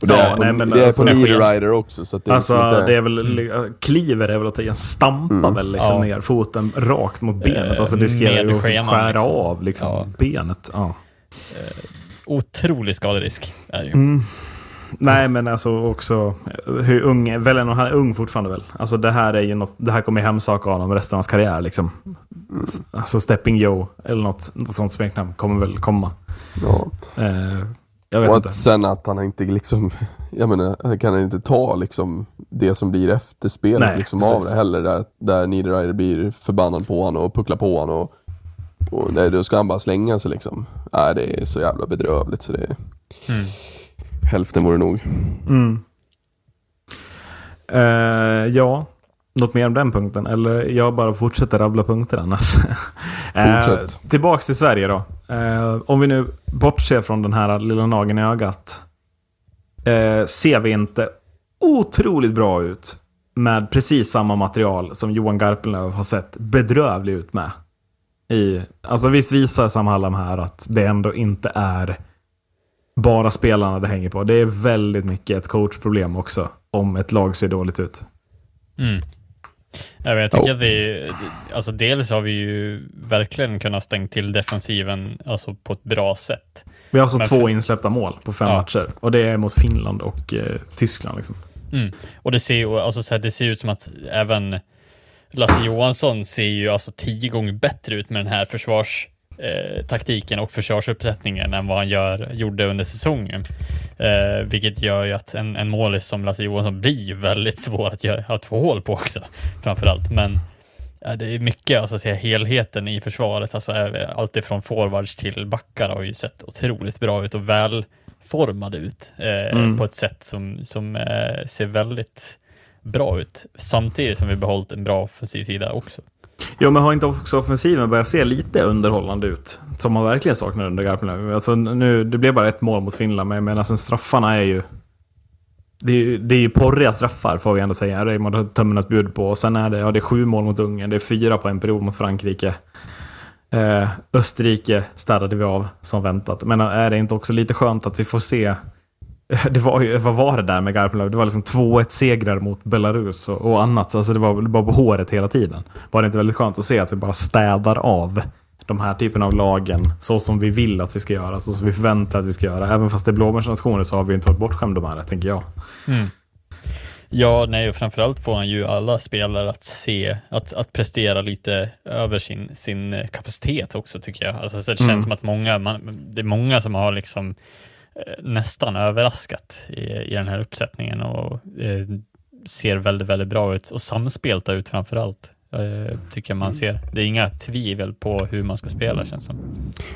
Och det är Ja, på, nej, men det är alltså- på. Rider också. Så att det är Alltså inte- det är väl, kliver är väl att ta en stampa väl liksom Ja. ner foten rakt mot benet. Eh, Alltså det riskerar ju att skära liksom. av liksom Ja. benet. Ja. Otrolig skaderisk är det ju. Mm. Nej men alltså också hur ung, väl han är ung fortfarande väl. Alltså det här är ju något, det här kommer hemsaka honom resten av hans karriär liksom. Alltså Stepping Joe eller något, något sånt smeknamn kommer väl komma. ja. Eh, jag vet Och inte. att sen att han inte liksom, jag menar, kan han inte ta liksom det som blir efter spelet Nej, liksom av det heller. Där, där Niederreiter blir förbannad på honom och pucklar på honom. Och, och nej, då ska han bara slänga sig liksom. Nej, det är så jävla bedrövligt så det är... Mm. Hälften vore nog. Mm. Eh, ja, något mer om den punkten? Eller jag bara fortsätter rabbla punkter annars. Eh, Fortsätt. tillbaks till Sverige då. Eh, om vi nu bortser från den här lilla nageln i ögat. Eh, ser vi inte otroligt bra ut med precis samma material som Johan Garpenlöv har sett bedrövlig ut med? I, alltså visst visar Sam Hallam här att det ändå inte är bara spelarna det hänger på. Det är väldigt mycket ett coachproblem också. Om ett lag ser dåligt ut. Mm. Ja, men Jag tycker Ja. att vi, alltså dels har vi ju verkligen kunnat stänga till defensiven alltså på ett bra sätt. Vi har alltså Men två för- insläppta mål på fem Ja. matcher. Och det är mot Finland och eh, Tyskland. Liksom. Mm. Och det ser, ju- alltså, så här, det ser ut som att även Lasse Johansson ser ju alltså tio gånger bättre ut med den här försvarstaktiken eh, taktiken och försvarsuppsättningen än vad han gör, gjorde under säsongen. Eh, vilket gör ju att en, en målis som Lasse Johansson blir väldigt svår att, göra, att få hål på också, framförallt. Men ja, det är mycket, alltså säga, helheten i försvaret, alltså eh, allt ifrån forwards till backar har ju sett otroligt bra ut och välformade ut eh, Mm. på ett sätt som, som eh, ser väldigt bra ut. Samtidigt som vi behållit en bra offensiv sida också. Jo, men har inte också offensiven börjat se lite underhållande ut? Som man verkligen saknar under Garpenlöv. Alltså, nu, det blev bara ett mål mot Finland, men jag menar, sen straffarna är ju... Det är, ju- det är ju porriga straffar får vi ändå säga. Raymond har tömmernas bud på. Och sen är det, ja, det är sju mål mot Ungern, det är fyra på en period mot Frankrike. Eh, Österrike städade vi av som väntat. Men är det inte också lite skönt att vi får se det var ju, vad var det där med Garpenlöv? Det var liksom 2-1 segrar mot Belarus och, och annat. Alltså det var det var på håret hela tiden. Var det inte väldigt skönt att se att vi bara städar av de här typen av lagen så som vi vill att vi ska göra, så som vi förväntar att vi ska göra. Även fast det är blåbärsnationer så har vi inte varit bortskämda med det, tänker jag. Mm. Ja, nej, och framförallt får han ju alla spelare att se, att, att prestera lite över sin, sin kapacitet också tycker jag. Alltså, så det känns Mm. som att många, man, det är många som har liksom nästan överraskat i, i den här uppsättningen och eh, ser väldigt, väldigt bra ut och samspelta ut framförallt. Eh, tycker jag man ser. Det är inga tvivel på hur man ska spela känns som.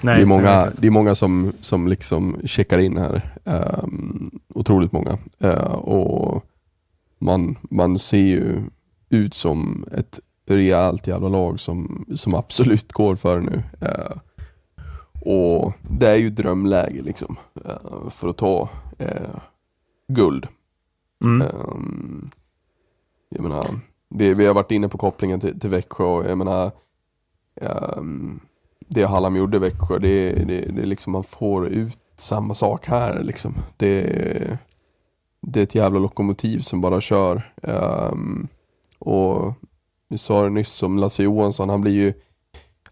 Nej, det är många, det är många som, som liksom checkar in här. Ehm, otroligt många. Eh, och man, man ser ju ut som ett rejält jävla lag som, som absolut går för nu. Eh, och det är ju drömläge liksom eh, för att ta eh, guld. Mm. Ehm, jag menar, vi, vi har varit inne på kopplingen till, till Växjö och jag menar ehm, det Hallam gjorde i Växjö, det, det, det är liksom man får ut samma sak här liksom. Det, det är ett jävla lokomotiv som bara kör. Ehm, och vi sa det nyss om Lasse Johansson, han blir ju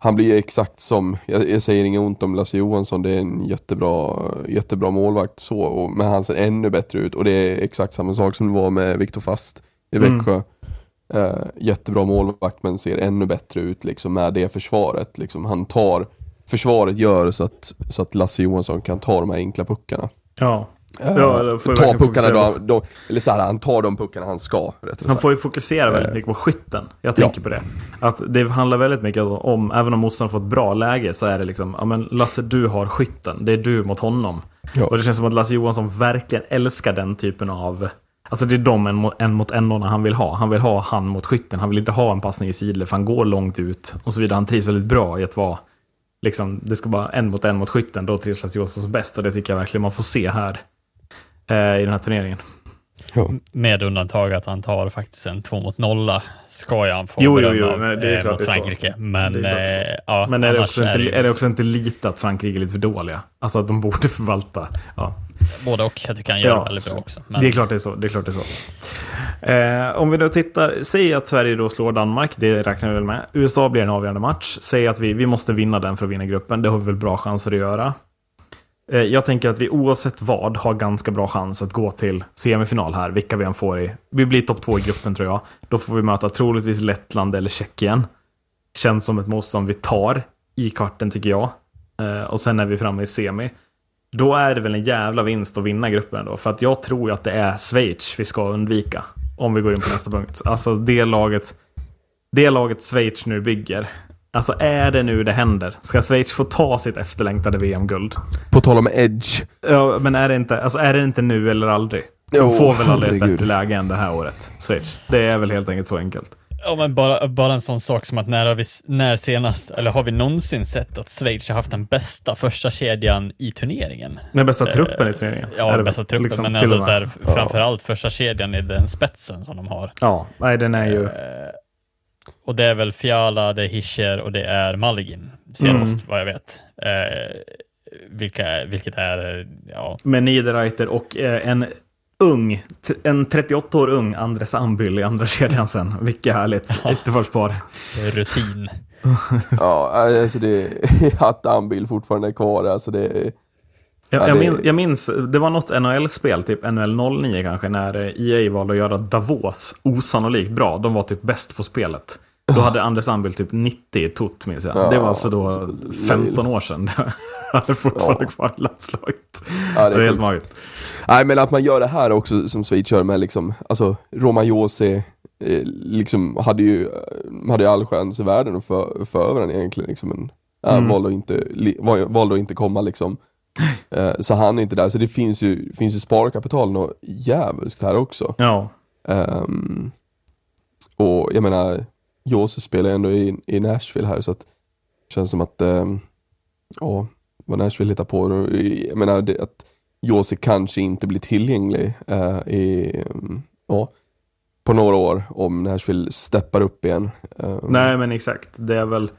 han blir exakt som, jag, jag säger inget ont om Lasse Johansson, det är en jättebra, jättebra målvakt så, och, men han ser ännu bättre ut och det är exakt samma sak som det var med Viktor Fast i Mm. Växjö. Eh, jättebra målvakt men ser ännu bättre ut liksom med det försvaret. Liksom, han tar, försvaret gör så att, så att Lasse Johansson kan ta de här enkla puckarna. Ja. Eh, Ja, får ta puckarna då, då, eller så här, han tar de puckarna han ska. Han får ju fokusera väldigt mycket på skytten. Jag tänker på det. Att det handlar väldigt mycket om, även om motståndaren får ett bra läge, så är det liksom, ja men Lasse du har skytten. Det är du mot honom. Ja. Och det känns som att Lasse Johansson verkligen älskar den typen av, alltså det är de en mot en, mot en han vill ha. Han vill ha han mot skytten. Han vill inte ha en passning i sidled, för han går långt ut och så vidare. Han trivs väldigt bra i att vara, liksom, det ska vara en mot en mot skytten. Då trivs Lasse Johansson som bäst och det tycker jag verkligen man får se här. Eh, I den här turneringen. Med undantag att han tar faktiskt en två mot nolla ska jag han få Jo, jo, jo, av, men det är eh, klart mot. Frankrike. Men, Det är eh, ja, Men är det, annars också inte, det är det också inte lite att Frankrike är lite för dåliga? Alltså att de borde förvalta. Ja. Både och. Jag tycker han gör det väldigt bra också. Men, Det är klart det är så. Det är klart det är så. Eh, om vi då tittar, säg att Sverige då slår Danmark, det räknar vi väl med. USA blir en avgörande match. Säg att vi, vi måste vinna den för att vinna gruppen. Det har vi väl bra chanser att göra. Eh, jag tänker att vi oavsett vad har ganska bra chans att gå till semifinal här, vilka vi än får i. Vi blir topp två i gruppen tror jag. Då får vi möta troligtvis Lettland eller Tjeckien. Känns som ett motstånd vi tar i kvarten tycker jag. Eh, och sen är vi framme i semi. Då är det väl en jävla vinst att vinna gruppen då. För att jag tror ju att det är Schweiz vi ska undvika. Om vi går in på nästa punkt. Alltså det laget, det laget Schweiz nu bygger. Alltså är det nu det händer? Ska Schweiz få ta sitt efterlängtade VM-guld? På tal om edge. Ja, men är det inte, alltså är det inte nu eller aldrig? De Jo, får väl aldrig ett bättre läge än det här året, Schweiz. Det är väl helt enkelt så enkelt. Ja, men bara, bara en sån sak som att när, har vi, när senast, eller har vi någonsin sett att Schweiz har haft den bästa första kedjan i turneringen? Den bästa truppen i turneringen. Ja, den bästa truppen, Liksom, men alltså så här, framförallt första kedjan är den spetsen som de har. Ja, nej den är ju... Och det är väl Fiala, det är Hischer och det är Malligin, senast Mm. vad jag vet. Eh, vilka, vilket är, ja, med Niederreiter och eh, en ung, en 38 år ung Andres Ambyl i andra kedjan sen. Vilket härligt ytterforspar. rutin. Ja, alltså det, att Anbil fortfarande är kvar, alltså det Jag, Ja, jag, minns, jag minns, det var något NHL-spel, typ NHL 09 kanske, när EA valde att göra Davos osannolikt bra. De var typ bäst på spelet. Då hade Andres Ambyl typ 90 i tot, minns jag. Ja, det var alltså då så 15 år sedan. Han är fortfarande Ja. kvar i landslaget. Ja, det är helt sjukt. magiskt. Nej men att man gör det här också som Schweiz gör med liksom, alltså Roma Jose eh, liksom hade ju, eh, hade ju all chans i världen att få få över den egentligen liksom, men äh, Mm. valde, att inte, li, valde att inte komma liksom. Eh, så han är inte där, så det finns ju, finns ju sparkapital något jävligt här också. Ja. Ehm, och jag menar, Jose spelar ändå i, i Nashville här så att det känns som att, ehm, ja, vad Nashville hittar på. Jag menar det, att Jose kanske inte blir tillgänglig eh, i, ja, på några år om Nashville steppar upp igen. Ehm, Nej, men exakt. Det är väl...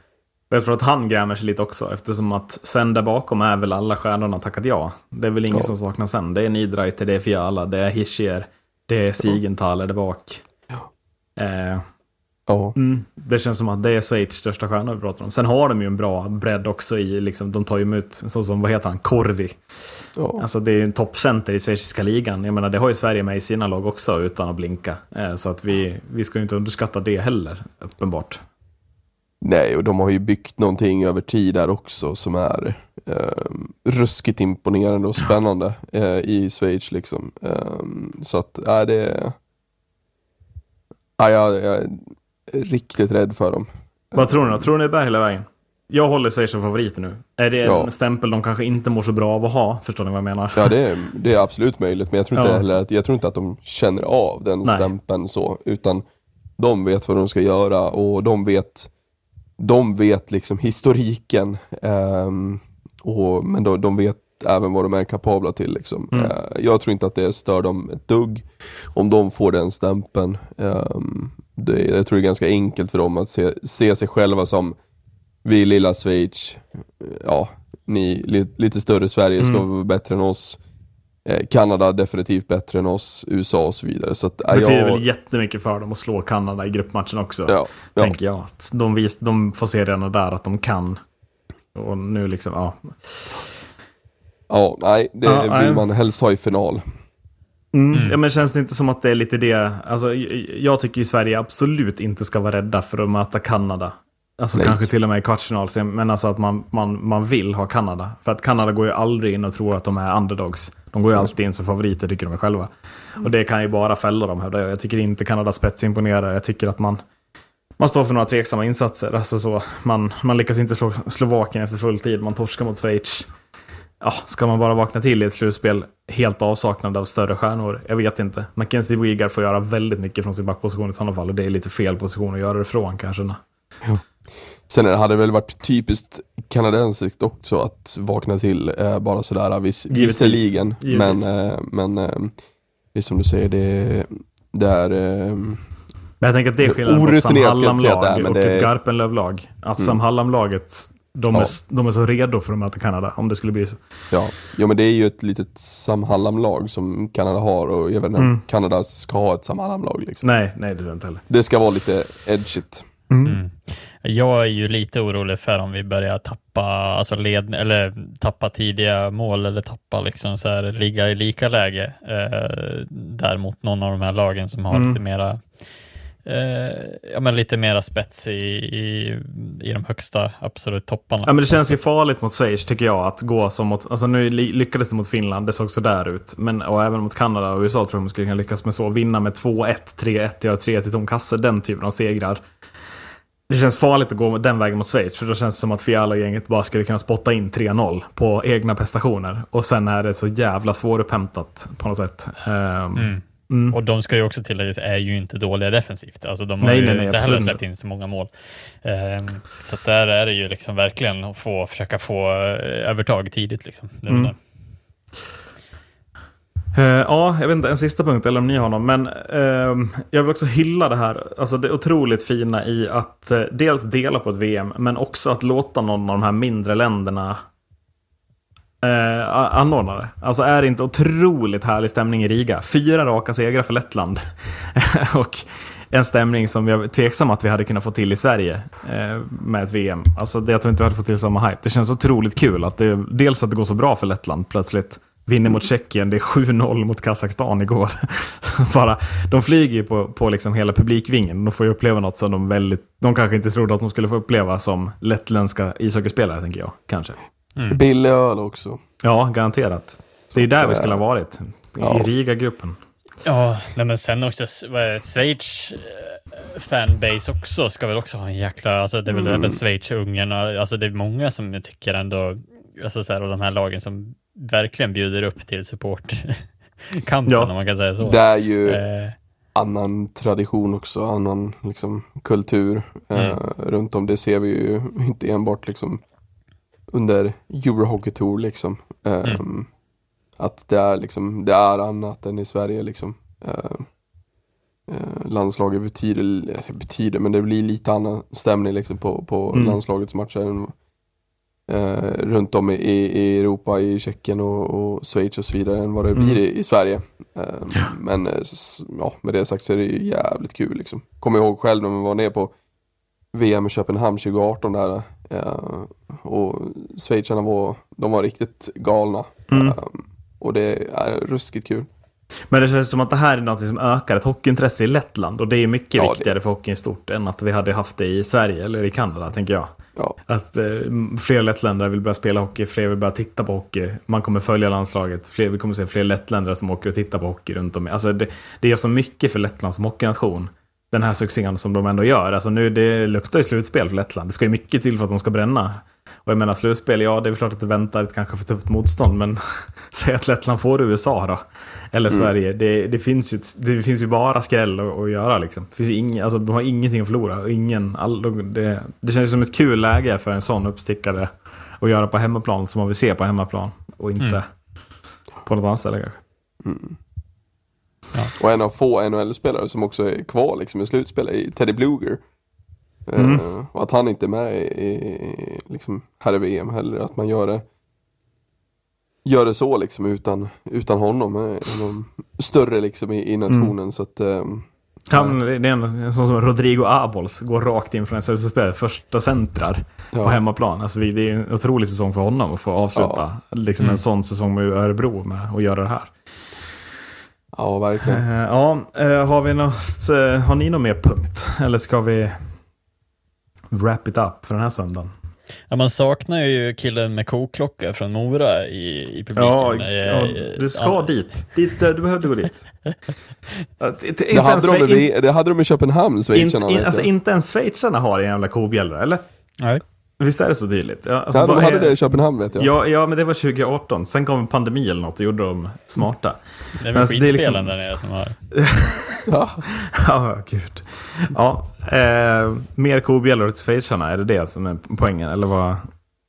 Jag tror att han grämer sig lite också, eftersom att sen där bakom är väl alla stjärnorna tackat ja. Det är väl ingen Ja. som saknas sen. Det är Niederreiter, det är Fiala, det är Hischier, det är Sigenthaler där bak. Eh, Ja, Mm, det känns som att det är Schweiz största stjärna vi pratar om. Sen har de ju en bra bredd också i, liksom, de tar ju emot, så som, vad heter han, Korvi. ja. Alltså det är ju en toppcenter i schweiziska ligan. Jag menar, det har ju Sverige med i sina lag också utan att blinka. Eh, Så att vi, vi ska ju inte underskatta det heller, uppenbart. Nej, och de har ju byggt någonting över tid där också som är eh, ruskigt imponerande och spännande eh, i Schweiz liksom. Eh, så att, är det... Ja, jag, riktigt rädd för dem. Vad tror ni? Tror ni det bär hela vägen? Jag håller Schweiz som favoriter nu. Är det en Ja. stämpel de kanske inte mår så bra av att ha? Förstår ni vad jag menar? Ja, det är, det är absolut möjligt, men jag tror inte Ja. heller att, jag tror inte att de känner av den Nej. stämpeln så, utan de vet vad de ska göra och de vet, de vet liksom historiken, ehm, och, men de, de vet även vad de är kapabla till. Liksom. Mm. Eh, jag tror inte att det stör dem ett dugg om de får den stämpeln. Ehm, det, jag tror det är ganska enkelt för dem att se, se sig själva som vi lilla Schweiz, ja, ni li, lite större Sverige ska Mm. vara bättre än oss. Eh, Kanada definitivt bättre än oss, USA och så vidare. Så att, Det betyder jag, väl jättemycket för dem att slå Kanada i gruppmatchen också. ja, ja, Tänker jag. Att De, vis, de får se redan där att de kan. Och nu liksom, ja. ja, nej, det Ja, vill man helst ha i final. Mm. Ja, men känns det inte som att det är lite det? Alltså, jag tycker ju Sverige absolut inte ska vara rädda för att möta Kanada. Alltså Nej. kanske till och med i kvartsfinal, men alltså att man, man, man vill ha Kanada. För att Kanada går ju aldrig in och tror att de är underdogs. De går ju alltid in som favoriter, tycker de själva. Och det kan ju bara fälla dem, hävdar jag. Jag tycker inte Kanadas spets imponerar. Jag tycker att man, man står för några tveksamma insatser. Alltså så, man, man lyckas inte slå Slovakien efter full tid. Man torskar mot Schweiz. Ja, ska man bara vakna till i ett slutspel helt avsaknad av större stjärnor? Jag vet inte. Mackenzie Weegar får göra väldigt mycket från sin backposition i sådana fall. Och det är lite fel position att göra det från kanske. Sen hade det väl varit typiskt kanadensiskt också att vakna till eh, bara sådär vis, Givetvis. visserligen. Men, eh, men eh, det är som du säger, det, det är... Eh, Men jag tänker att det är skillnaden ett Sam det är, Hallam-lag och ett Garpenlöv-lag. Att Sam Hallam-laget, de, Ja. är, de är så redo för att möta Kanada, om det skulle bli så. ja. ja, men det är ju ett litet Sam Hallam-lag som Kanada har och jag vet inte Mm. Kanada ska ha ett Sam Hallam-lag. Liksom. Nej, nej det tror jag inte heller. Det ska vara lite edgigt. Mm. Jag är ju lite orolig för om vi börjar tappa, alltså led, eller tappa tidiga mål eller tappa liksom så här, ligga i lika läge eh, där mot någon av de här lagen som har Mm. lite mera eh, ja, men lite mera spets i, i, i de högsta absolut topparna. Ja, men det känns ju farligt mot Schweiz tycker jag att gå som mot, alltså nu lyckades det mot Finland, det såg så där ut. Men, och även mot Kanada och USA tror jag de skulle kunna lyckas med så. Vinna med 2-1, 3-1, göra 3 till tom kasse, den typen av segrar. Det känns farligt att gå den vägen mot Schweiz, för då känns det som att Fiala-gänget bara skulle kunna spotta in 3-0 på egna prestationer. Och sen är det så jävla svårupphämtat på något sätt. Ehm, Mm. Mm. Och de ska ju också tilläggas, är ju inte dåliga defensivt. Alltså de har Nej, ju nej, nej, inte heller släppt in så många mål. Ehm, så där är det ju liksom verkligen att få, försöka få eh, övertag tidigt. Liksom. Mm. Eh, ja, jag vet inte, en sista punkt eller om ni har någon. Men ehm, jag vill också hylla det här. Alltså det otroligt fina i att eh, dels dela på ett VM, men också att låta någon av de här mindre länderna eh, anordnare. Alltså är det inte otroligt härlig stämning i Riga? Fyra raka segrar för Lettland. Och en stämning som jag är tveksam att vi hade kunnat få till i Sverige eh, med ett VM. Alltså det, jag tror inte vi hade fått till samma hype. Det känns otroligt kul att det, dels att det går så bra för Lettland plötsligt. Vinner mot Tjeckien, det är 7-0 mot Kazakstan igår. Bara, de flyger ju på, på liksom hela publikvingen. De får ju uppleva något som de väldigt... De kanske inte trodde att de skulle få uppleva som lettländska ishockeyspelare, tänker jag. Kanske. Mm. Billig öl också. Ja, garanterat. Det är där vi skulle ha varit. I Ja. Riga-gruppen. Ja, nej, men sen också vad är det, Schweiz eh, fanbase också ska väl också ha en jäkla, alltså det är väl Mm. även Schweiz och Ungern, och- alltså det är många som jag tycker ändå, alltså så här, av de här lagen som verkligen bjuder upp till supportkampen Ja. om man kan säga så. Det är ju Eh, annan tradition också, annan liksom, kultur eh, Mm. runt om. Det ser vi ju inte enbart liksom under Eurohockey Tour liksom. Eh, Mm. Att det är liksom, det är annat än i Sverige liksom. Eh, eh, landslaget betyder, betyder, men det blir lite annan stämning liksom på, på Mm. landslagets matcher än, eh, runt om i, i Europa, i Tjeckien och, och Schweiz och så vidare än vad det blir i, i Sverige. Eh, Men eh, ja, med det sagt så är det jävligt kul liksom. Kommer ihåg själv när man var nere på VM i Köpenhamn 2018 där. Eh, och schweizarna var, de var riktigt galna. Mm. Eh, och det är ruskigt kul. Men det känns som att det här är något som ökar ett hockeyintresse i Lettland. Och det är mycket Ja, det- viktigare för hockeyn i stort än att vi hade haft det i Sverige eller i Kanada, tänker jag. Ja. Att eh, fler lettländare vill börja spela hockey, fler vill börja titta på hockey. Man kommer följa landslaget. Fler, vi kommer se fler lettländare som åker och tittar på hockey runt om. Alltså det, det gör så mycket för Lettland som hockeynation. Den här succén som de ändå gör. Alltså nu, det luktar ju slutspel för Lettland. Det ska ju mycket till för att de ska bränna. Och jag menar slutspel, ja det är klart att det väntar ett kanske för tufft motstånd. Men säg att Lettland får USA då. Eller Sverige. Det, det, finns ju, det finns ju bara skräll att, att göra liksom. Det finns ing, alltså, de har ingenting att förlora. Ingen, all, det, det känns som ett kul läge för en sån uppstickare. Att göra på hemmaplan som man vill se på hemmaplan. Och inte Mm. på något annat ställe kanske. Och en av få NHL-spelare som också är kvar liksom i slutspel är Teddy Bluger. Mm. och att han inte är med i, i liksom här i VM heller. Att man gör det Gör det så liksom utan, utan honom. Är någon större liksom i, i nationen. Så att eh, Han, det är en, sån som Rodrigo Abols går rakt in från en slutspel. Första centrar Ja. på hemmaplan. Alltså, vi- det är en otrolig säsong för honom att få avsluta liksom Mm. en sån säsong med Örebro med att göra det här. Ja verkligen. Eh, Ja, eh, har vi något, eh, har ni någon mer punkt? Eller ska vi wrap it up för den här söndagen? Ja, man saknar ju killen med koklocka från Mora i, i publiken. Ja, ja, du ska ja, dit. dit. Du behövde gå dit. Inte- Det hade, de, Schwe- i, det hade de i Köpenhamn, in, schweizarna. in, vet alltså, inte ens schweizarna har en jävla kobjällra, eller? Nej. Visst är det så tydligt? Ja, alltså, ja, de vad hade är- det i Köpenhamn vet jag. Ja, ja, men det var 2018. Sen kom en pandemi eller något och gjorde dem smarta. Det är väl Alltså, liksom- skitspelen där nere som har... Ja. Ja, gud. Ja, eh, mer kobjällror till schweizarna, är det det som är poängen? Eller vad?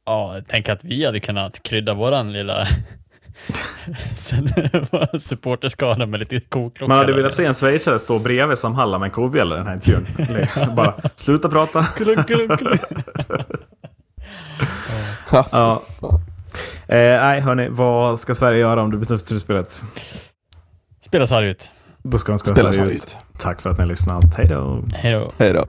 Ja, tänk att vi hade kunnat krydda våran lilla supporterskara med lite koklocka. Man hade velat se en schweizare stå bredvid Sam Halla med en kobjällra i den här intervjun. Liksom bara, sluta prata. Klunk, klunk, klunk. Ja. Eh, nej, hörni, vad ska Sverige göra om det blir tufft slutspelet? Spela sarg ut. Då ska de spela, Spela Sverige ut. sargt. Tack för att ni har lyssnat. Hej då! Hej då. Hej då.